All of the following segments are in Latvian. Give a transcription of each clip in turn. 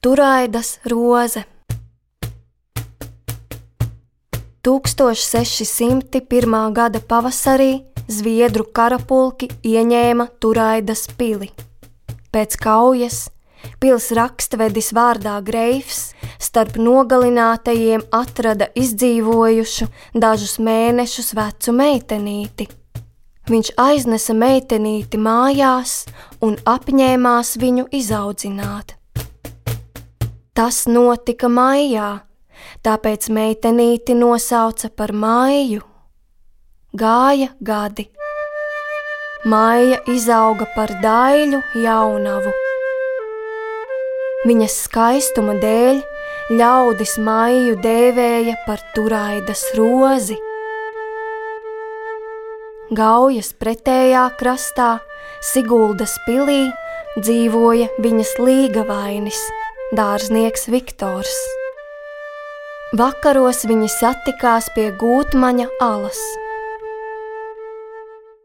Turaidas roze. 1601. gada pavasarī Zviedru karapulki ieņēma Turaidas pili. Pēc kaujas pils rakstvedis vārdā Greifs starp nogalinātajiem atrada izdzīvojušu dažus mēnešus vecu meitenīti. Viņš aiznesa meitenīti mājās un apņēmās viņu izaudzināt. Tas notika maijā, tāpēc meitenīti nosauca par māju. Gāja gadi. Māja izauga par daļu jaunavu. Viņas skaistuma dēļ ļaudis māju dēvēja par turaidas rozi. Gaujas pretējā krastā, Siguldas pilī, dzīvoja viņas līgavainis dārznieks Viktors. Vakaros viņi satikās pie gūtmaņa alas.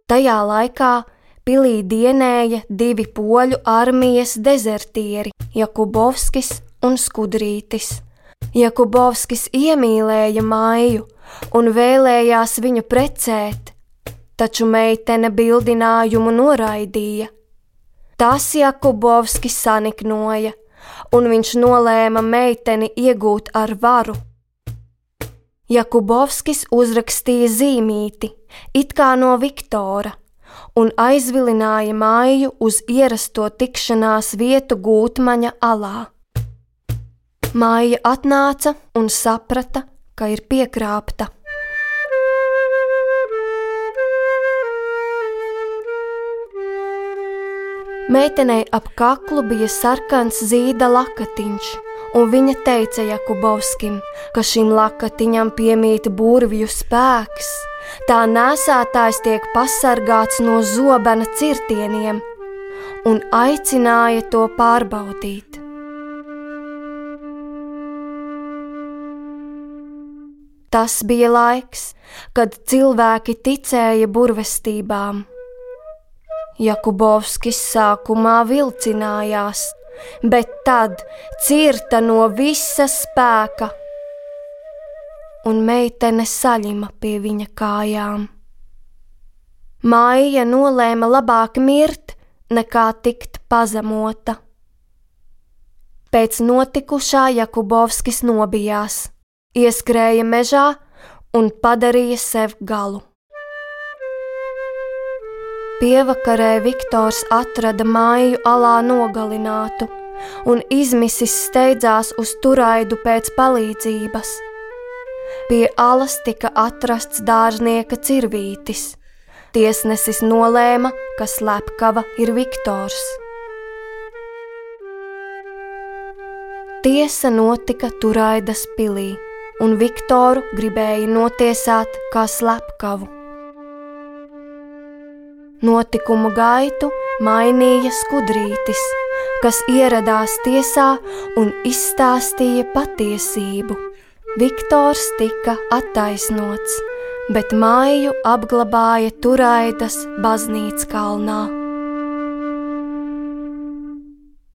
Tajā laikā pilī dienēja divi poļu armijas dezertieri - Jakubovskis un Skudrītis. Jakubovskis iemīlēja māju un vēlējās viņu precēt, taču meitene bildinājumu noraidīja. Tas Jakubovskis saniknoja un viņš nolēma meiteni iegūt ar varu. Jakubovskis uzrakstīja zīmīti, it kā no Viktora, un aizvilināja māju uz ierasto tikšanās vietu gūtmaņa alā. Māja atnāca un saprata, ka ir piekrāpta. Meitenei ap kaklu bija sarkans zīda lakatiņš, un viņa teica Jakubovskim, ka šim lakatiņam piemīt burvju spēks, tā nesētājs tiek pasargāts no zobena cirtieniem, un aicināja to pārbaudīt. Tas bija laiks, kad cilvēki ticēja burvestībām Jakubovskis sākumā vilcinājās, bet tad cirta no visa spēka, un meitene saļima pie viņa kājām. Māja nolēma labāk mirt, nekā tikt pazemota. Pēc notikušā Jakubovskis nobijās, ieskrēja mežā un padarīja sev galu. Pievakarē Viktors atrada māju alā nogalinātu un izmisis steidzās uz turaidu pēc palīdzības. Pie alas tika atrasts dārznieka cirvītis. Tiesnesis nolēma, ka slepkava ir Viktors. Tiesa notika Turaidas pilī, un Viktoru gribēja notiesāt kā slepkavu. Notikumu gaitu mainīja skudrītis, kas ieradās tiesā un izstāstīja patiesību. Viktors tika attaisnots, bet māju apglabāja Turaidas baznīcas kalnā.